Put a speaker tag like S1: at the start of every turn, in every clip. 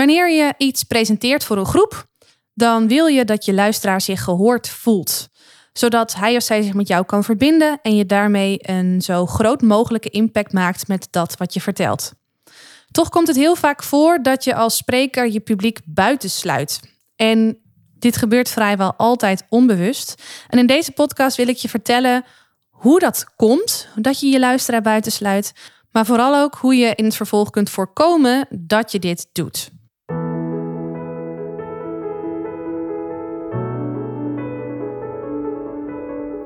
S1: Wanneer je iets presenteert voor een groep, dan wil je dat je luisteraar zich gehoord voelt, zodat hij of zij zich met jou kan verbinden en je daarmee een zo groot mogelijke impact maakt met dat wat je vertelt. Toch komt het heel vaak voor dat je als spreker je publiek buitensluit. En dit gebeurt vrijwel altijd onbewust. En in deze podcast wil ik je vertellen hoe dat komt, dat je je luisteraar buitensluit, maar vooral ook hoe je in het vervolg kunt voorkomen dat je dit doet.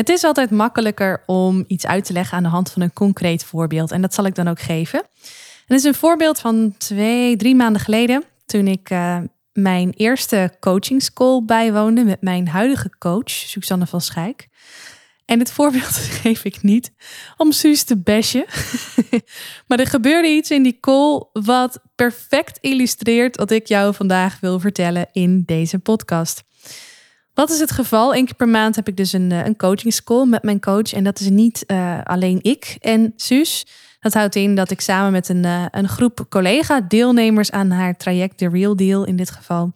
S1: Het is altijd makkelijker om iets uit te leggen aan de hand van een concreet voorbeeld. En dat zal ik dan ook geven. Het is een voorbeeld van twee, drie maanden geleden. Toen ik uh, mijn eerste coaching school bijwoonde met mijn huidige coach, Susanne van Schijk. En het voorbeeld geef ik niet om Suus te bashen. maar er gebeurde iets in die call wat perfect illustreert wat ik jou vandaag wil vertellen in deze podcast. Wat is het geval? Eén keer per maand heb ik dus een, eh, een coaching school met mijn coach. En dat is niet uh, alleen ik en Suus. Dat houdt in dat ik samen met een, uh, een groep collega-deelnemers aan haar traject, de Real Deal in dit geval,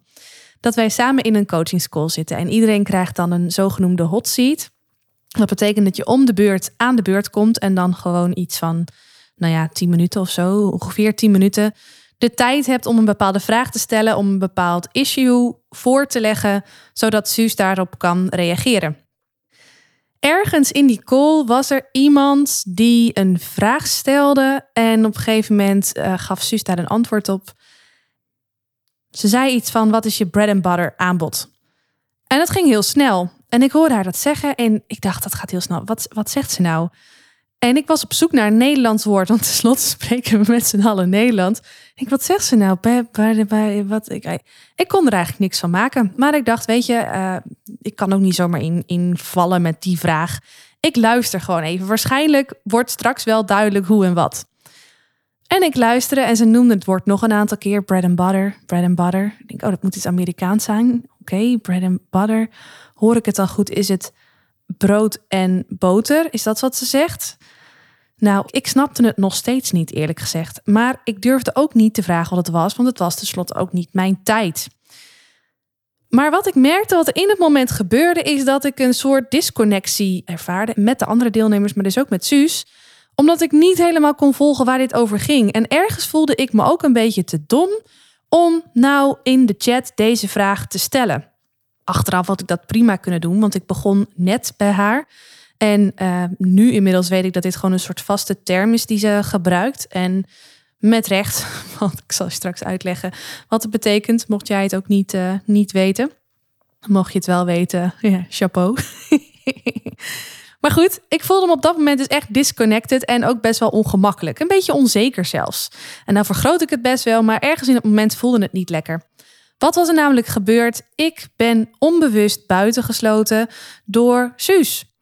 S1: dat wij samen in een coaching school zitten. En iedereen krijgt dan een zogenoemde hot seat. Dat betekent dat je om de beurt aan de beurt komt en dan gewoon iets van, nou ja, 10 minuten of zo, ongeveer 10 minuten de tijd hebt om een bepaalde vraag te stellen, om een bepaald issue voor te leggen, zodat Suus daarop kan reageren. Ergens in die call was er iemand die een vraag stelde en op een gegeven moment uh, gaf Suus daar een antwoord op. Ze zei iets van: Wat is je bread and butter aanbod? En dat ging heel snel. En ik hoorde haar dat zeggen en ik dacht: Dat gaat heel snel. Wat, wat zegt ze nou? En ik was op zoek naar een Nederlands woord, want tenslotte spreken we met z'n allen Nederland. Ik, wat zegt ze nou? wat, ik, ik kon er eigenlijk niks van maken. Maar ik dacht, weet je, uh, ik kan ook niet zomaar in, invallen met die vraag. Ik luister gewoon even. Waarschijnlijk wordt straks wel duidelijk hoe en wat. En ik luisterde en ze noemde het woord nog een aantal keer. Bread and butter, bread and butter. Ik denk, oh, dat moet iets Amerikaans zijn. Oké, bread and butter. Hoor ik het al goed? Is het brood en boter? Is dat wat ze zegt? Nou, ik snapte het nog steeds niet, eerlijk gezegd. Maar ik durfde ook niet te vragen wat het was, want het was tenslotte ook niet mijn tijd. Maar wat ik merkte, wat in het moment gebeurde, is dat ik een soort disconnectie ervaarde met de andere deelnemers, maar dus ook met Suus. Omdat ik niet helemaal kon volgen waar dit over ging. En ergens voelde ik me ook een beetje te dom om nou in de chat deze vraag te stellen. Achteraf had ik dat prima kunnen doen, want ik begon net bij haar. En uh, nu inmiddels weet ik dat dit gewoon een soort vaste term is die ze gebruikt. En met recht, want ik zal straks uitleggen wat het betekent, mocht jij het ook niet, uh, niet weten. Mocht je het wel weten, ja, chapeau. maar goed, ik voelde me op dat moment dus echt disconnected en ook best wel ongemakkelijk. Een beetje onzeker zelfs. En nou vergroot ik het best wel, maar ergens in het moment voelde het niet lekker. Wat was er namelijk gebeurd? Ik ben onbewust buitengesloten door Suus.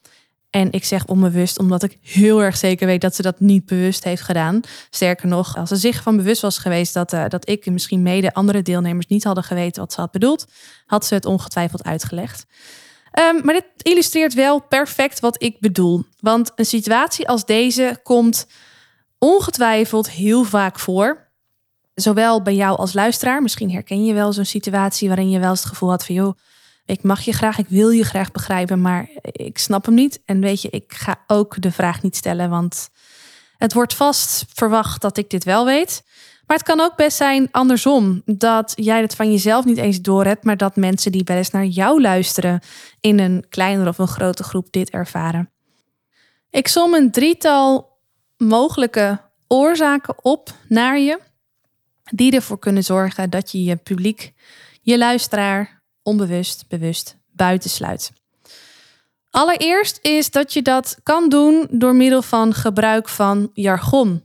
S1: En ik zeg onbewust omdat ik heel erg zeker weet dat ze dat niet bewust heeft gedaan. Sterker nog, als ze zich van bewust was geweest dat, uh, dat ik en misschien mede andere deelnemers niet hadden geweten wat ze had bedoeld, had ze het ongetwijfeld uitgelegd. Um, maar dit illustreert wel perfect wat ik bedoel. Want een situatie als deze komt ongetwijfeld heel vaak voor. Zowel bij jou als luisteraar. Misschien herken je wel zo'n situatie waarin je wel eens het gevoel had van joh ik mag je graag, ik wil je graag begrijpen, maar ik snap hem niet. En weet je, ik ga ook de vraag niet stellen, want het wordt vast verwacht dat ik dit wel weet. Maar het kan ook best zijn andersom, dat jij het van jezelf niet eens door hebt, maar dat mensen die eens naar jou luisteren in een kleinere of een grote groep dit ervaren. Ik som een drietal mogelijke oorzaken op naar je, die ervoor kunnen zorgen dat je je publiek, je luisteraar onbewust, bewust buitensluit. Allereerst is dat je dat kan doen door middel van gebruik van jargon.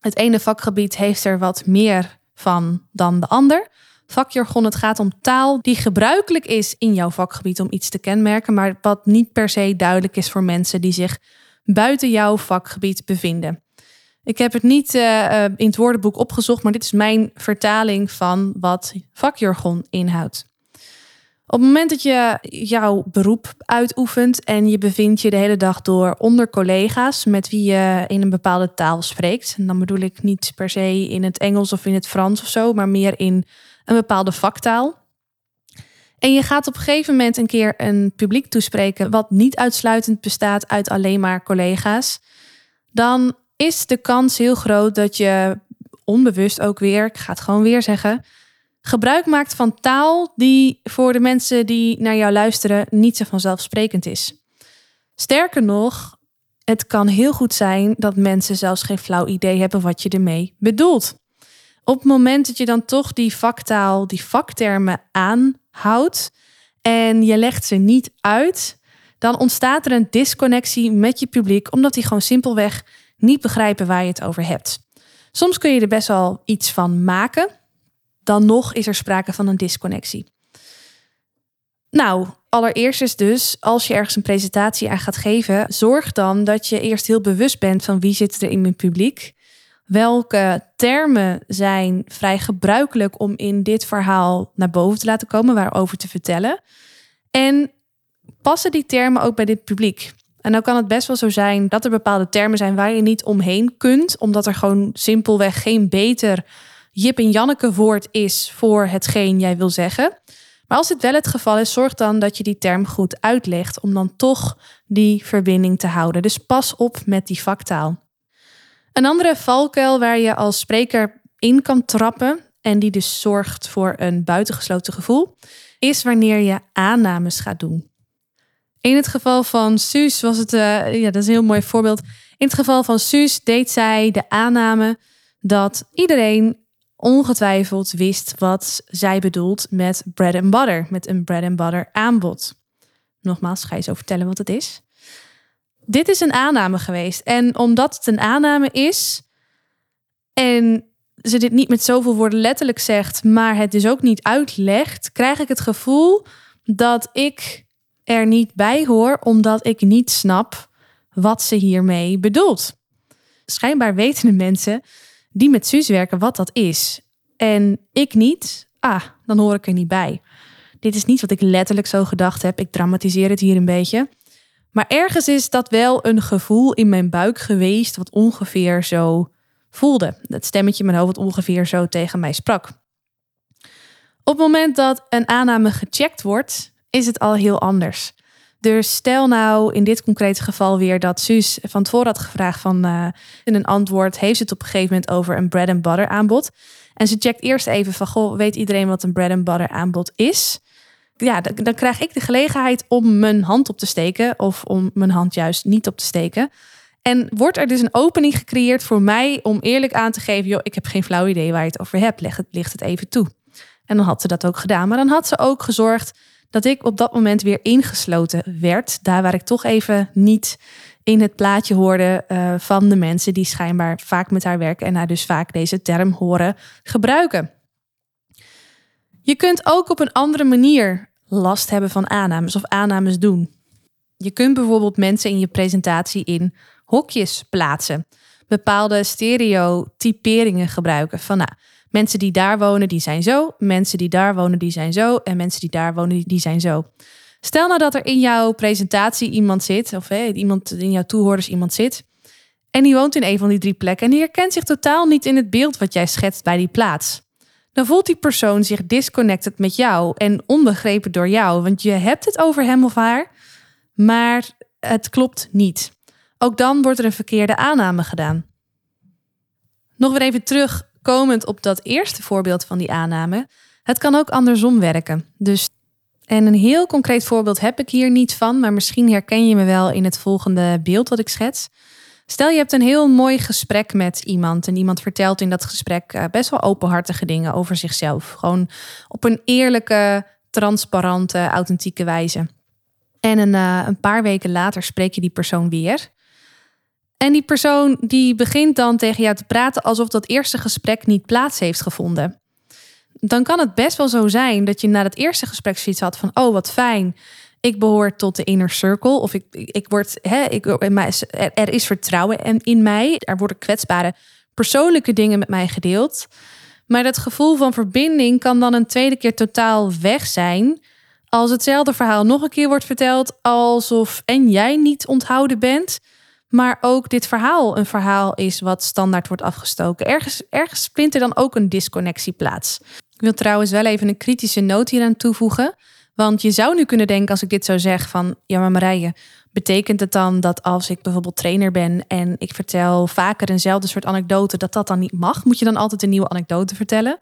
S1: Het ene vakgebied heeft er wat meer van dan de ander. Vakjargon, het gaat om taal die gebruikelijk is in jouw vakgebied om iets te kenmerken, maar wat niet per se duidelijk is voor mensen die zich buiten jouw vakgebied bevinden. Ik heb het niet uh, in het woordenboek opgezocht, maar dit is mijn vertaling van wat vakjargon inhoudt. Op het moment dat je jouw beroep uitoefent en je bevindt je de hele dag door onder collega's met wie je in een bepaalde taal spreekt, en dan bedoel ik niet per se in het Engels of in het Frans of zo, maar meer in een bepaalde vaktaal. En je gaat op een gegeven moment een keer een publiek toespreken wat niet uitsluitend bestaat uit alleen maar collega's, dan is de kans heel groot dat je onbewust ook weer, ik ga het gewoon weer zeggen, gebruik maakt van taal die voor de mensen die naar jou luisteren niet zo vanzelfsprekend is. Sterker nog, het kan heel goed zijn dat mensen zelfs geen flauw idee hebben wat je ermee bedoelt. Op het moment dat je dan toch die vaktaal, die vaktermen aanhoudt en je legt ze niet uit, dan ontstaat er een disconnectie met je publiek, omdat die gewoon simpelweg niet begrijpen waar je het over hebt. Soms kun je er best wel iets van maken, dan nog is er sprake van een disconnectie. Nou, allereerst is dus, als je ergens een presentatie aan gaat geven, zorg dan dat je eerst heel bewust bent van wie zit er in mijn publiek. Welke termen zijn vrij gebruikelijk om in dit verhaal naar boven te laten komen, waarover te vertellen? En passen die termen ook bij dit publiek? En dan kan het best wel zo zijn dat er bepaalde termen zijn waar je niet omheen kunt, omdat er gewoon simpelweg geen beter Jip en Janneke woord is voor hetgeen jij wil zeggen. Maar als dit wel het geval is, zorg dan dat je die term goed uitlegt om dan toch die verbinding te houden. Dus pas op met die vaktaal. Een andere valkuil waar je als spreker in kan trappen en die dus zorgt voor een buitengesloten gevoel, is wanneer je aannames gaat doen. In het geval van Suus was het, uh, ja, dat is een heel mooi voorbeeld. In het geval van Suus deed zij de aanname dat iedereen ongetwijfeld wist wat zij bedoelt met bread and butter, met een bread and butter aanbod. Nogmaals, ga je zo vertellen wat het is. Dit is een aanname geweest. En omdat het een aanname is en ze dit niet met zoveel woorden letterlijk zegt, maar het dus ook niet uitlegt, krijg ik het gevoel dat ik er niet bij hoor, omdat ik niet snap wat ze hiermee bedoelt. Schijnbaar weten de mensen die met Suus werken wat dat is. En ik niet, ah, dan hoor ik er niet bij. Dit is niet wat ik letterlijk zo gedacht heb. Ik dramatiseer het hier een beetje. Maar ergens is dat wel een gevoel in mijn buik geweest, wat ongeveer zo voelde. Het stemmetje in mijn hoofd wat ongeveer zo tegen mij sprak. Op het moment dat een aanname gecheckt wordt, is het al heel anders. Dus stel nou in dit concrete geval weer dat Suus van tevoren had gevraagd van uh, in een antwoord heeft ze het op een gegeven moment over een bread and butter aanbod. En ze checkt eerst even van goh, weet iedereen wat een bread and butter aanbod is? Ja, dan, dan krijg ik de gelegenheid om mijn hand op te steken of om mijn hand juist niet op te steken. En wordt er dus een opening gecreëerd voor mij om eerlijk aan te geven, joh, ik heb geen flauw idee waar je het over hebt, leg het, licht het even toe. En dan had ze dat ook gedaan. Maar dan had ze ook gezorgd dat ik op dat moment weer ingesloten werd. Daar waar ik toch even niet in het plaatje hoorde uh, van de mensen die schijnbaar vaak met haar werken en haar dus vaak deze term horen gebruiken. Je kunt ook op een andere manier last hebben van aannames of aannames doen. Je kunt bijvoorbeeld mensen in je presentatie in hokjes plaatsen. Bepaalde stereotyperingen gebruiken. Van nou, Mensen die daar wonen, die zijn zo. Mensen die daar wonen, die zijn zo. En mensen die daar wonen, die zijn zo. Stel nou dat er in jouw presentatie iemand zit, of hé, iemand in jouw toehoorders iemand zit. En die woont in een van die drie plekken. En die herkent zich totaal niet in het beeld wat jij schetst bij die plaats. Dan voelt die persoon zich disconnected met jou en onbegrepen door jou. Want je hebt het over hem of haar, maar het klopt niet. Ook dan wordt er een verkeerde aanname gedaan. Nog weer even terug komend op dat eerste voorbeeld van die aanname, het kan ook andersom werken. Dus, en een heel concreet voorbeeld heb ik hier niet van, maar misschien herken je me wel in het volgende beeld wat ik schets. Stel je hebt een heel mooi gesprek met iemand en iemand vertelt in dat gesprek eh, best wel openhartige dingen over zichzelf. Gewoon op een eerlijke, transparante, authentieke wijze. En een, uh, een paar weken later spreek je die persoon weer. En die persoon die begint dan tegen jou te praten alsof dat eerste gesprek niet plaats heeft gevonden. Dan kan het best wel zo zijn dat je na het eerste gesprek zoiets had van: oh wat fijn, ik behoor tot de inner circle. Of ik, ik word, hè, ik, er is vertrouwen in mij. Er worden kwetsbare persoonlijke dingen met mij gedeeld. Maar dat gevoel van verbinding kan dan een tweede keer totaal weg zijn. Als hetzelfde verhaal nog een keer wordt verteld, alsof en jij niet onthouden bent, maar ook dit verhaal een verhaal is wat standaard wordt afgestoken. Ergens, ergens vindt er dan ook een disconnectie plaats. Ik wil trouwens wel even een kritische noot hier aan toevoegen. Want je zou nu kunnen denken, als ik dit zo zeg, van ja, maar Marije, betekent het dan dat als ik bijvoorbeeld trainer ben en ik vertel vaker eenzelfde soort anekdote, dat dat dan niet mag? Moet je dan altijd een nieuwe anekdote vertellen?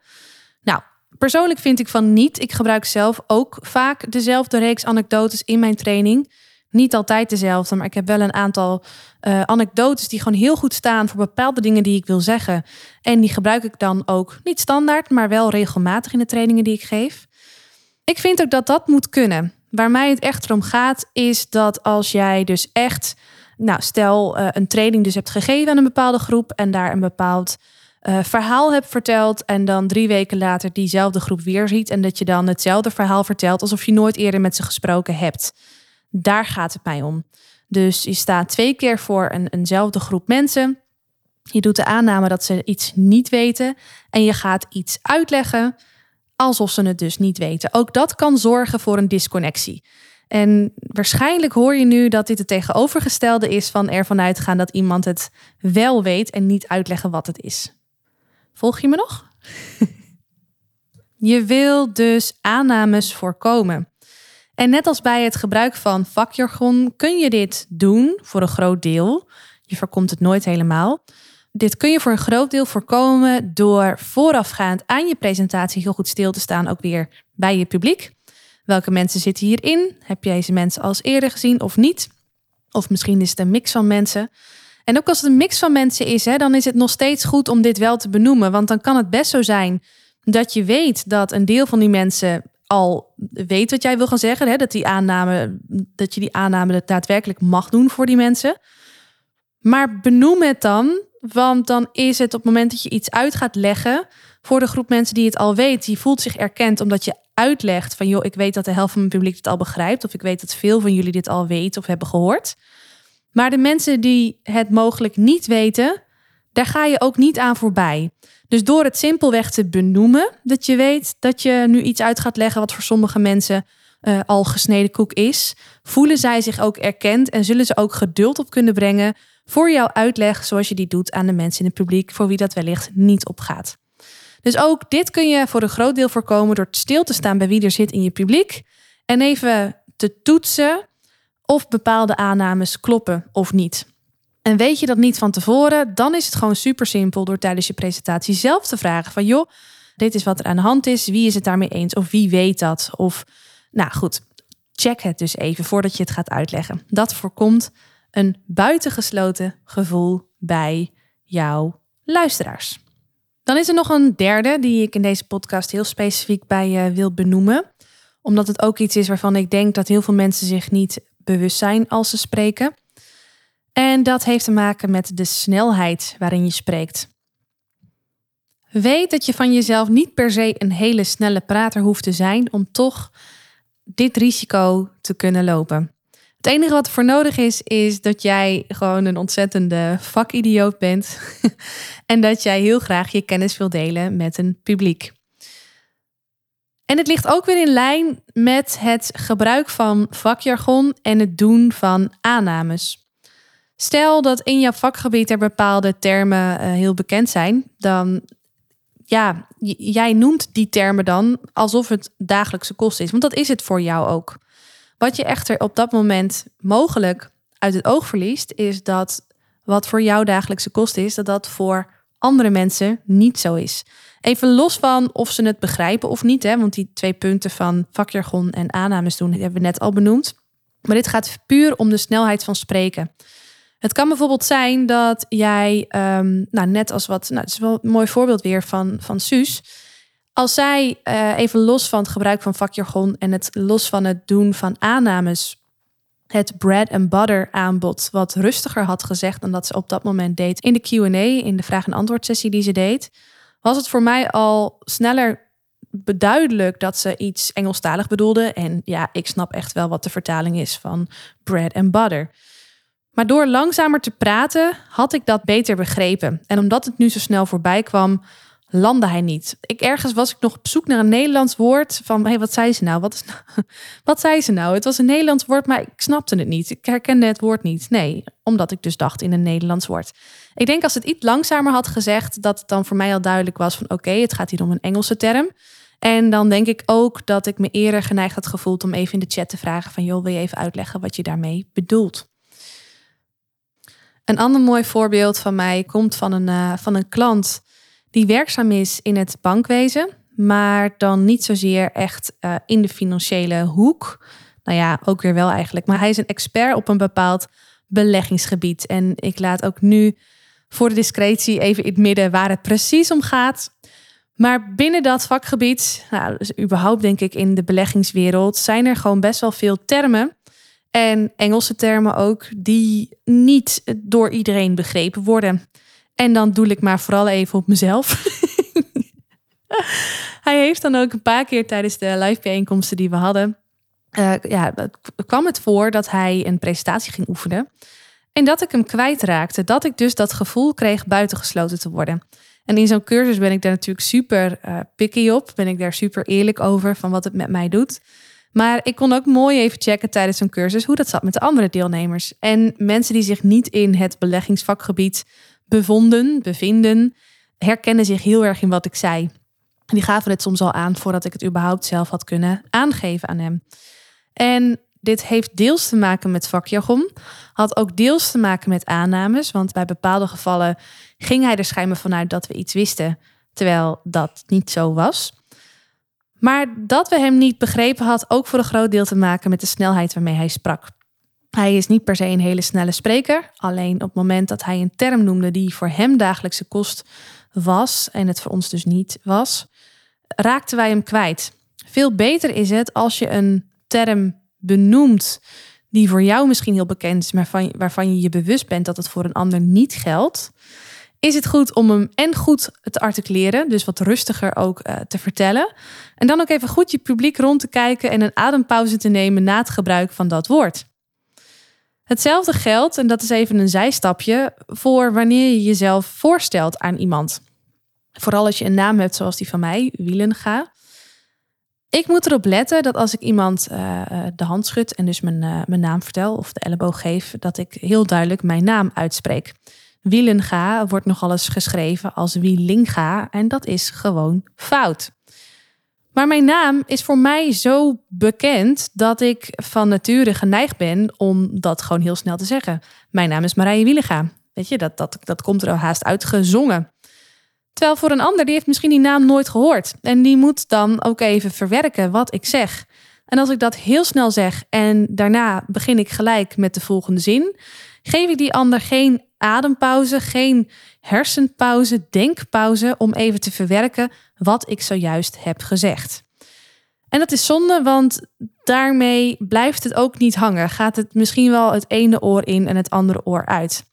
S1: Nou, persoonlijk vind ik van niet. Ik gebruik zelf ook vaak dezelfde reeks anekdotes in mijn training. Niet altijd dezelfde, maar ik heb wel een aantal uh, anekdotes die gewoon heel goed staan voor bepaalde dingen die ik wil zeggen. En die gebruik ik dan ook niet standaard, maar wel regelmatig in de trainingen die ik geef. Ik vind ook dat dat moet kunnen. Waar mij het echt om gaat, is dat als jij dus echt, nou, stel uh, een training dus hebt gegeven aan een bepaalde groep en daar een bepaald uh, verhaal hebt verteld en dan drie weken later diezelfde groep weer ziet en dat je dan hetzelfde verhaal vertelt alsof je nooit eerder met ze gesproken hebt. Daar gaat het mij om. Dus je staat twee keer voor een, eenzelfde groep mensen. Je doet de aanname dat ze iets niet weten en je gaat iets uitleggen alsof ze het dus niet weten. Ook dat kan zorgen voor een disconnectie. En waarschijnlijk hoor je nu dat dit het tegenovergestelde is van ervan uitgaan dat iemand het wel weet en niet uitleggen wat het is. Volg je me nog? je wil dus aannames voorkomen. En net als bij het gebruik van vakjargon kun je dit doen voor een groot deel. Je voorkomt het nooit helemaal. Dit kun je voor een groot deel voorkomen door voorafgaand aan je presentatie heel goed stil te staan, ook weer bij je publiek. Welke mensen zitten hierin? Heb jij deze mensen als eerder gezien of niet? Of misschien is het een mix van mensen. En ook als het een mix van mensen is, hè, dan is het nog steeds goed om dit wel te benoemen. Want dan kan het best zo zijn dat je weet dat een deel van die mensen al weet wat jij wil gaan zeggen. Hè, dat, die aanname, dat je die aanname daadwerkelijk mag doen voor die mensen. Maar benoem het dan want dan is het op het moment dat je iets uit gaat leggen voor de groep mensen die het al weet, die voelt zich erkend omdat je uitlegt van joh, ik weet dat de helft van mijn publiek dit al begrijpt of ik weet dat veel van jullie dit al weten of hebben gehoord. Maar de mensen die het mogelijk niet weten, daar ga je ook niet aan voorbij. Dus door het simpelweg te benoemen dat je weet dat je nu iets uit gaat leggen wat voor sommige mensen uh, al gesneden koek is, voelen zij zich ook erkend en zullen ze ook geduld op kunnen brengen voor jouw uitleg zoals je die doet aan de mensen in het publiek voor wie dat wellicht niet opgaat. Dus ook dit kun je voor een groot deel voorkomen door stil te staan bij wie er zit in je publiek en even te toetsen of bepaalde aannames kloppen of niet. En weet je dat niet van tevoren, dan is het gewoon super simpel door tijdens je presentatie zelf te vragen van joh, dit is wat er aan de hand is, wie is het daarmee eens of wie weet dat? Of nou goed, check het dus even voordat je het gaat uitleggen. Dat voorkomt een buitengesloten gevoel bij jouw luisteraars. Dan is er nog een derde die ik in deze podcast heel specifiek bij je wil benoemen. Omdat het ook iets is waarvan ik denk dat heel veel mensen zich niet bewust zijn als ze spreken. En dat heeft te maken met de snelheid waarin je spreekt. Weet dat je van jezelf niet per se een hele snelle prater hoeft te zijn om toch dit risico te kunnen lopen. Het enige wat er voor nodig is, is dat jij gewoon een ontzettende vakidioot bent. en dat jij heel graag je kennis wil delen met een publiek. En het ligt ook weer in lijn met het gebruik van vakjargon en het doen van aannames. Stel dat in jouw vakgebied er bepaalde termen uh, heel bekend zijn, dan ja, jij noemt die termen dan alsof het dagelijkse kost is, want dat is het voor jou ook. Wat je echter op dat moment mogelijk uit het oog verliest, is dat wat voor jou dagelijkse kost is, dat dat voor andere mensen niet zo is. Even los van of ze het begrijpen of niet, hè, want die twee punten van vakjargon en aannames doen hebben we net al benoemd. Maar dit gaat puur om de snelheid van spreken. Het kan bijvoorbeeld zijn dat jij, um, nou net als wat, nou, het is wel een mooi voorbeeld weer van, van Suus. Als zij uh, even los van het gebruik van vakjargon en het los van het doen van aannames het bread and butter aanbod wat rustiger had gezegd dan dat ze op dat moment deed in de Q&A, in de vraag- en antwoord sessie die ze deed, was het voor mij al sneller beduidelijk dat ze iets Engelstalig bedoelde. En ja, ik snap echt wel wat de vertaling is van bread and butter. Maar door langzamer te praten had ik dat beter begrepen. En omdat het nu zo snel voorbij kwam, landde hij niet. Ik ergens was ik nog op zoek naar een Nederlands woord van hey, wat zei ze nou? Wat, is nou? wat zei ze nou? Het was een Nederlands woord, maar ik snapte het niet. Ik herkende het woord niet. Nee, omdat ik dus dacht in een Nederlands woord. Ik denk als het iets langzamer had gezegd, dat het dan voor mij al duidelijk was van oké, het gaat hier om een Engelse term. En dan denk ik ook dat ik me eerder geneigd had gevoeld om even in de chat te vragen van joh, wil je even uitleggen wat je daarmee bedoelt? Een ander mooi voorbeeld van mij komt van een, uh, van een klant die werkzaam is in het bankwezen, maar dan niet zozeer echt uh, in de financiële hoek. Nou ja, ook weer wel eigenlijk. Maar hij is een expert op een bepaald beleggingsgebied. En ik laat ook nu voor de discretie even in het midden waar het precies om gaat. Maar binnen dat vakgebied, nou, dus überhaupt denk ik in de beleggingswereld, zijn er gewoon best wel veel termen. En Engelse termen ook, die niet door iedereen begrepen worden. En dan doe ik maar vooral even op mezelf. Hij heeft dan ook een paar keer tijdens de live bijeenkomsten die we hadden, uh, ja, kwam het voor dat hij een presentatie ging oefenen. En dat ik hem kwijtraakte. Dat ik dus dat gevoel kreeg buitengesloten te worden. En in zo'n cursus ben ik daar natuurlijk super uh, picky op. Ben ik daar super eerlijk over van wat het met mij doet. Maar ik kon ook mooi even checken tijdens zo'n cursus hoe dat zat met de andere deelnemers. En mensen die zich niet in het beleggingsvakgebied bevonden, bevinden, herkennen zich heel erg in wat ik zei. En die gaven het soms al aan voordat ik het überhaupt zelf had kunnen aangeven aan hem. En dit heeft deels te maken met vakjargon, had ook deels te maken met aannames, want bij bepaalde gevallen ging hij er schijnbaar vanuit dat we iets wisten, terwijl dat niet zo was. Maar dat we hem niet begrepen had ook voor een groot deel te maken met de snelheid waarmee hij sprak. Hij is niet per se een hele snelle spreker, alleen op het moment dat hij een term noemde die voor hem dagelijkse kost was en het voor ons dus niet was, raakten wij hem kwijt. Veel beter is het als je een term benoemt die voor jou misschien heel bekend is, maar waarvan je je bewust bent dat het voor een ander niet geldt, is het goed om hem en goed te articuleren, dus wat rustiger ook uh, te vertellen. En dan ook even goed je publiek rond te kijken en een adempauze te nemen na het gebruik van dat woord. Hetzelfde geldt, en dat is even een zijstapje, voor wanneer je jezelf voorstelt aan iemand. Vooral als je een naam hebt zoals die van mij, Wielenga. Ik moet erop letten dat als ik iemand uh, de hand schud en dus mijn, mijn naam vertel of de elleboog geef, dat ik heel duidelijk mijn naam uitspreek. Wielenga wordt nogal eens geschreven als Wielinga en dat is gewoon fout. Maar mijn naam is voor mij zo bekend dat ik van nature geneigd ben om dat gewoon heel snel te zeggen. Mijn naam is Marije Wielenga. Weet je, dat, dat, dat komt er al haast uitgezongen. Terwijl voor een ander, die heeft misschien die naam nooit gehoord. En die moet dan ook even verwerken wat ik zeg. En als ik dat heel snel zeg en daarna begin ik gelijk met de volgende zin, geef ik die ander geen adempauze, geen hersenpauze, denkpauze om even te verwerken wat ik zojuist heb gezegd. En dat is zonde, want daarmee blijft het ook niet hangen. Gaat het misschien wel het ene oor in en het andere oor uit.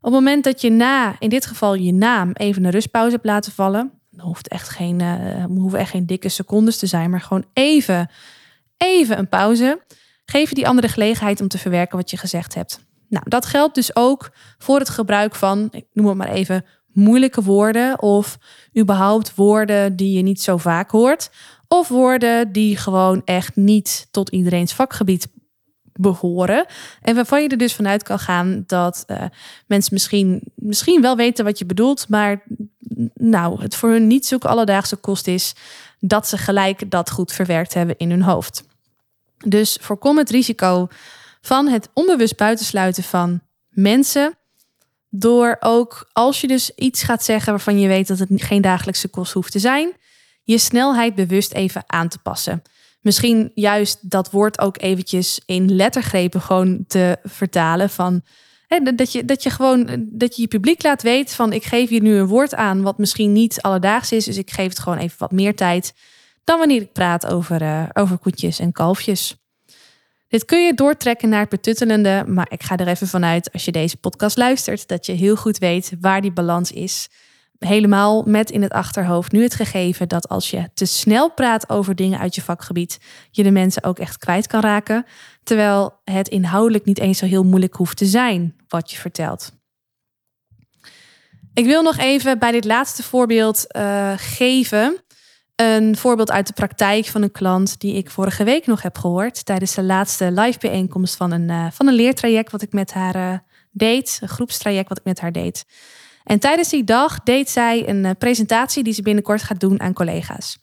S1: Op het moment dat je na, in dit geval je naam, even een rustpauze hebt laten vallen, dan hoeft echt geen, uh, hoeven echt geen dikke secondes te zijn, maar gewoon even, even een pauze. Geef je die andere gelegenheid om te verwerken wat je gezegd hebt. Nou, dat geldt dus ook voor het gebruik van, ik noem het maar even, moeilijke woorden of überhaupt woorden die je niet zo vaak hoort. Of woorden die gewoon echt niet tot iedereen's vakgebied behoren. En waarvan je er dus vanuit kan gaan dat uh, mensen misschien, misschien wel weten wat je bedoelt, maar nou, het voor hun niet zulke alledaagse kost is dat ze gelijk dat goed verwerkt hebben in hun hoofd. Dus voorkom het risico van het onbewust buitensluiten van mensen. Door ook als je dus iets gaat zeggen waarvan je weet dat het geen dagelijkse kost hoeft te zijn, je snelheid bewust even aan te passen. Misschien juist dat woord ook eventjes in lettergrepen gewoon te vertalen van dat, je, dat je gewoon dat je je publiek laat weten van ik geef hier nu een woord aan wat misschien niet alledaags is, dus ik geef het gewoon even wat meer tijd dan wanneer ik praat over, uh, over koetjes en kalfjes. Dit kun je doortrekken naar het betuttelende, maar ik ga er even vanuit als je deze podcast luistert dat je heel goed weet waar die balans is. Helemaal met in het achterhoofd nu het gegeven dat als je te snel praat over dingen uit je vakgebied, je de mensen ook echt kwijt kan raken, terwijl het inhoudelijk niet eens zo heel moeilijk hoeft te zijn wat je vertelt. Ik wil nog even bij dit laatste voorbeeld uh, geven een voorbeeld uit de praktijk van een klant die ik vorige week nog heb gehoord tijdens de laatste live bijeenkomst van een, uh, van een leertraject wat ik met haar uh, deed, een groepstraject wat ik met haar deed. En tijdens die dag deed zij een uh, presentatie die ze binnenkort gaat doen aan collega's.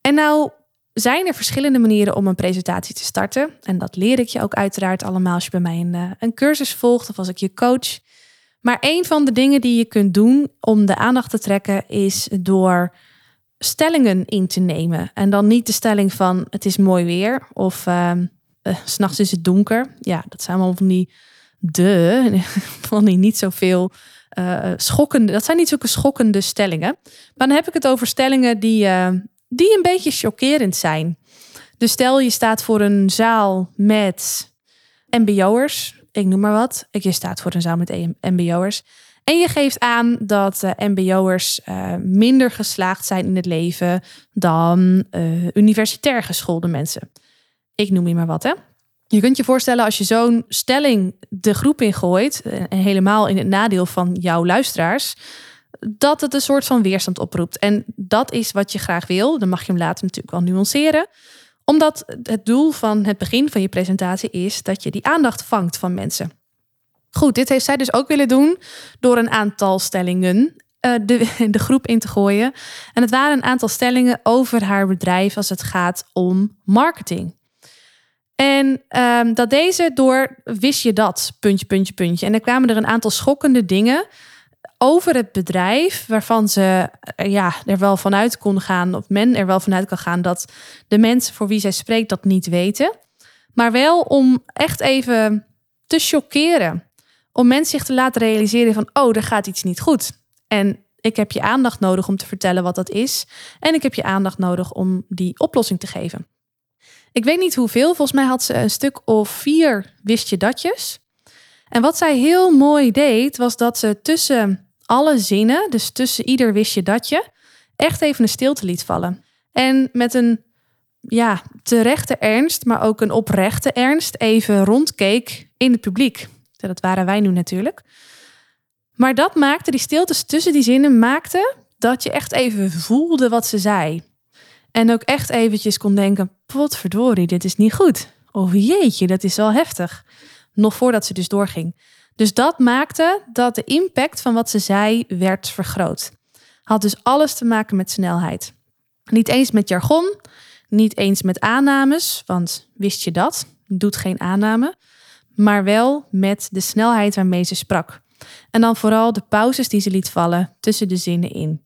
S1: En nou zijn er verschillende manieren om een presentatie te starten. En dat leer ik je ook uiteraard allemaal als je bij mij een, een cursus volgt of als ik je coach. Maar een van de dingen die je kunt doen om de aandacht te trekken is door stellingen in te nemen. En dan niet de stelling van het is mooi weer of uh, uh, s'nachts is het donker. Ja, dat zijn allemaal van die de, van die niet zoveel uh, schokkende, dat zijn niet zulke schokkende stellingen. Maar dan heb ik het over stellingen die, uh, die een beetje chockerend zijn. Dus stel je staat voor een zaal met mbo'ers, ik noem maar wat. Je staat voor een zaal met mbo'ers. En je geeft aan dat uh, MBO'ers uh, minder geslaagd zijn in het leven dan uh, universitair geschoolde mensen. Ik noem je maar wat, hè? Je kunt je voorstellen als je zo'n stelling de groep ingooit, en helemaal in het nadeel van jouw luisteraars, dat het een soort van weerstand oproept. En dat is wat je graag wil. Dan mag je hem later natuurlijk wel nuanceren omdat het doel van het begin van je presentatie is dat je die aandacht vangt van mensen. Goed, dit heeft zij dus ook willen doen door een aantal stellingen uh, de, de groep in te gooien. En het waren een aantal stellingen over haar bedrijf als het gaat om marketing. En um, dat deze door wist je dat, puntje, puntje, puntje. En er kwamen er een aantal schokkende dingen over het bedrijf, waarvan ze ja, er wel vanuit kon gaan, of men er wel vanuit kan gaan dat de mensen voor wie zij spreekt dat niet weten. Maar wel om echt even te chockeren om mensen zich te laten realiseren van, oh, er gaat iets niet goed. En ik heb je aandacht nodig om te vertellen wat dat is. En ik heb je aandacht nodig om die oplossing te geven. Ik weet niet hoeveel, volgens mij had ze een stuk of vier wist je datjes. En wat zij heel mooi deed, was dat ze tussen alle zinnen, dus tussen ieder wist je datje, echt even een stilte liet vallen. En met een ja, terechte ernst, maar ook een oprechte ernst, even rondkeek in het publiek. Dat waren wij nu natuurlijk. Maar dat maakte, die stiltes tussen die zinnen, maakte dat je echt even voelde wat ze zei. En ook echt eventjes kon denken, potverdorie, dit is niet goed. Of jeetje, dat is wel heftig. Nog voordat ze dus doorging. Dus dat maakte dat de impact van wat ze zei werd vergroot. Had dus alles te maken met snelheid. Niet eens met jargon, niet eens met aannames, want wist je dat? Doet geen aanname maar wel met de snelheid waarmee ze sprak. En dan vooral de pauzes die ze liet vallen tussen de zinnen in.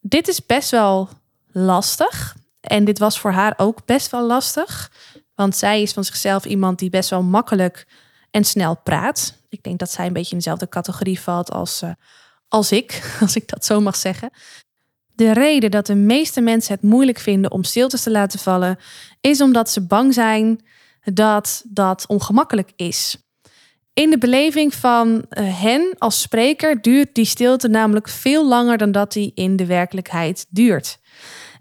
S1: Dit is best wel lastig. En dit was voor haar ook best wel lastig. Want zij is van zichzelf iemand die best wel makkelijk en snel praat. Ik denk dat zij een beetje in dezelfde categorie valt als, uh, als ik, als ik dat zo mag zeggen. De reden dat de meeste mensen het moeilijk vinden om stiltes te laten vallen, is omdat ze bang zijn dat dat ongemakkelijk is. In de beleving van eh, hen als spreker duurt die stilte namelijk veel langer dan dat die in de werkelijkheid duurt.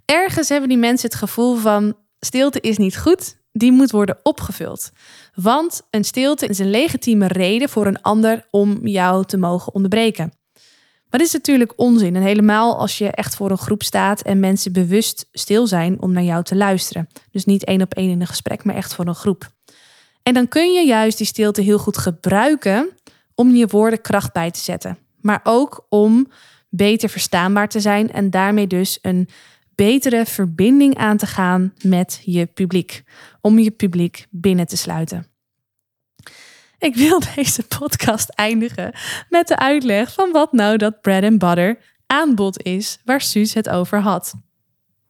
S1: Ergens hebben die mensen het gevoel van stilte is niet goed, die moet worden opgevuld. Want een stilte is een legitieme reden voor een ander om jou te mogen onderbreken. Maar dit is natuurlijk onzin. En helemaal als je echt voor een groep staat en mensen bewust stil zijn om naar jou te luisteren. Dus niet één op één in een gesprek, maar echt voor een groep. En dan kun je juist die stilte heel goed gebruiken om je woorden kracht bij te zetten. Maar ook om beter verstaanbaar te zijn en daarmee dus een betere verbinding aan te gaan met je publiek. Om je publiek binnen te sluiten. Ik wil deze podcast eindigen met de uitleg van wat nou dat bread and butter aanbod is waar Suus het over had.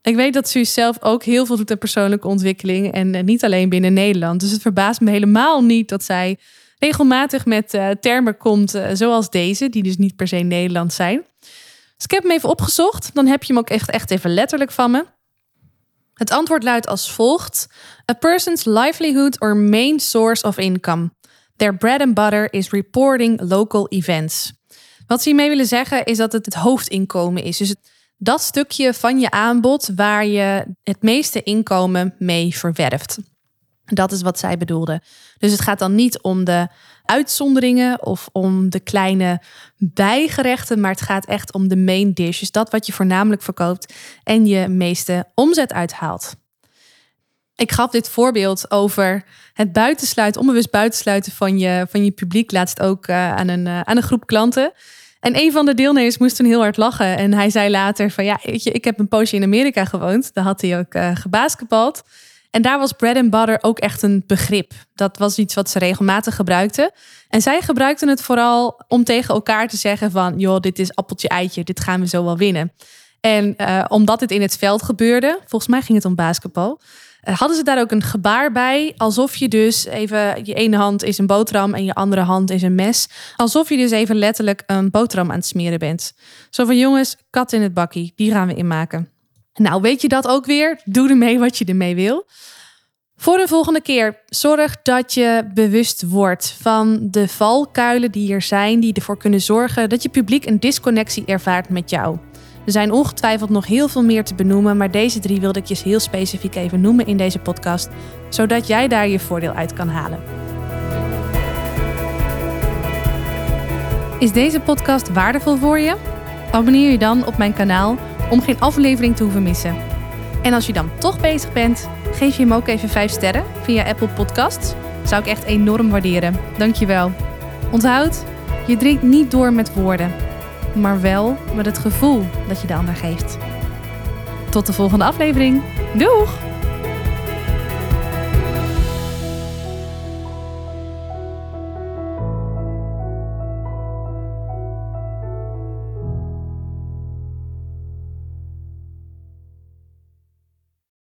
S1: Ik weet dat Suus zelf ook heel veel doet aan persoonlijke ontwikkeling en eh, niet alleen binnen Nederland. Dus het verbaast me helemaal niet dat zij regelmatig met uh, termen komt uh, zoals deze, die dus niet per se Nederlands zijn. Dus ik heb hem even opgezocht. Dan heb je hem ook echt, echt even letterlijk van me. Het antwoord luidt als volgt: A person's livelihood or main source of income. Their bread and butter is reporting local events. Wat ze hiermee willen zeggen is dat het het hoofdinkomen is. Dus dat stukje van je aanbod waar je het meeste inkomen mee verwerft. Dat is wat zij bedoelde. Dus het gaat dan niet om de uitzonderingen of om de kleine bijgerechten, maar het gaat echt om de main dish. Dus dat wat je voornamelijk verkoopt en je meeste omzet uithaalt. Ik gaf dit voorbeeld over het buitensluiten, onbewust buitensluiten van je, van je publiek, laatst ook uh, aan, een, uh, aan een groep klanten. En een van de deelnemers moest toen heel hard lachen. En hij zei later van ja, weet je, ik heb een poosje in Amerika gewoond. Daar had hij ook uh, gebasketbald. En daar was bread and butter ook echt een begrip. Dat was iets wat ze regelmatig gebruikten. En zij gebruikten het vooral om tegen elkaar te zeggen van... joh, dit is appeltje eitje, dit gaan we zo wel winnen. En omdat het in het veld gebeurde, volgens mij ging het om basketbal... Uh, hadden ze daar ook een gebaar bij, alsof je dus even... je ene hand is een boterham en je andere hand is een mes. Alsof je dus even letterlijk een boterham aan het smeren bent. Zo van jongens, kat in het bakkie, die gaan we inmaken. Nou, weet je dat ook weer? Doe ermee wat je ermee wil. Voor de volgende keer, zorg dat je bewust wordt van de valkuilen die er zijn, die ervoor kunnen zorgen dat je publiek een disconnectie ervaart met jou. Er zijn ongetwijfeld nog heel veel meer te benoemen, maar deze drie wilde ik je heel specifiek even noemen in deze podcast, zodat jij daar je voordeel uit kan halen. Is deze podcast waardevol voor je? Abonneer je dan op mijn kanaal om geen aflevering te hoeven missen. En als je dan toch bezig bent, geef je hem ook even 5 sterren via Apple Podcasts. Zou ik echt enorm waarderen. Dankjewel. Onthoud, je drinkt niet door met woorden, maar wel met het gevoel dat je de ander geeft. Tot de volgende aflevering. Doeg!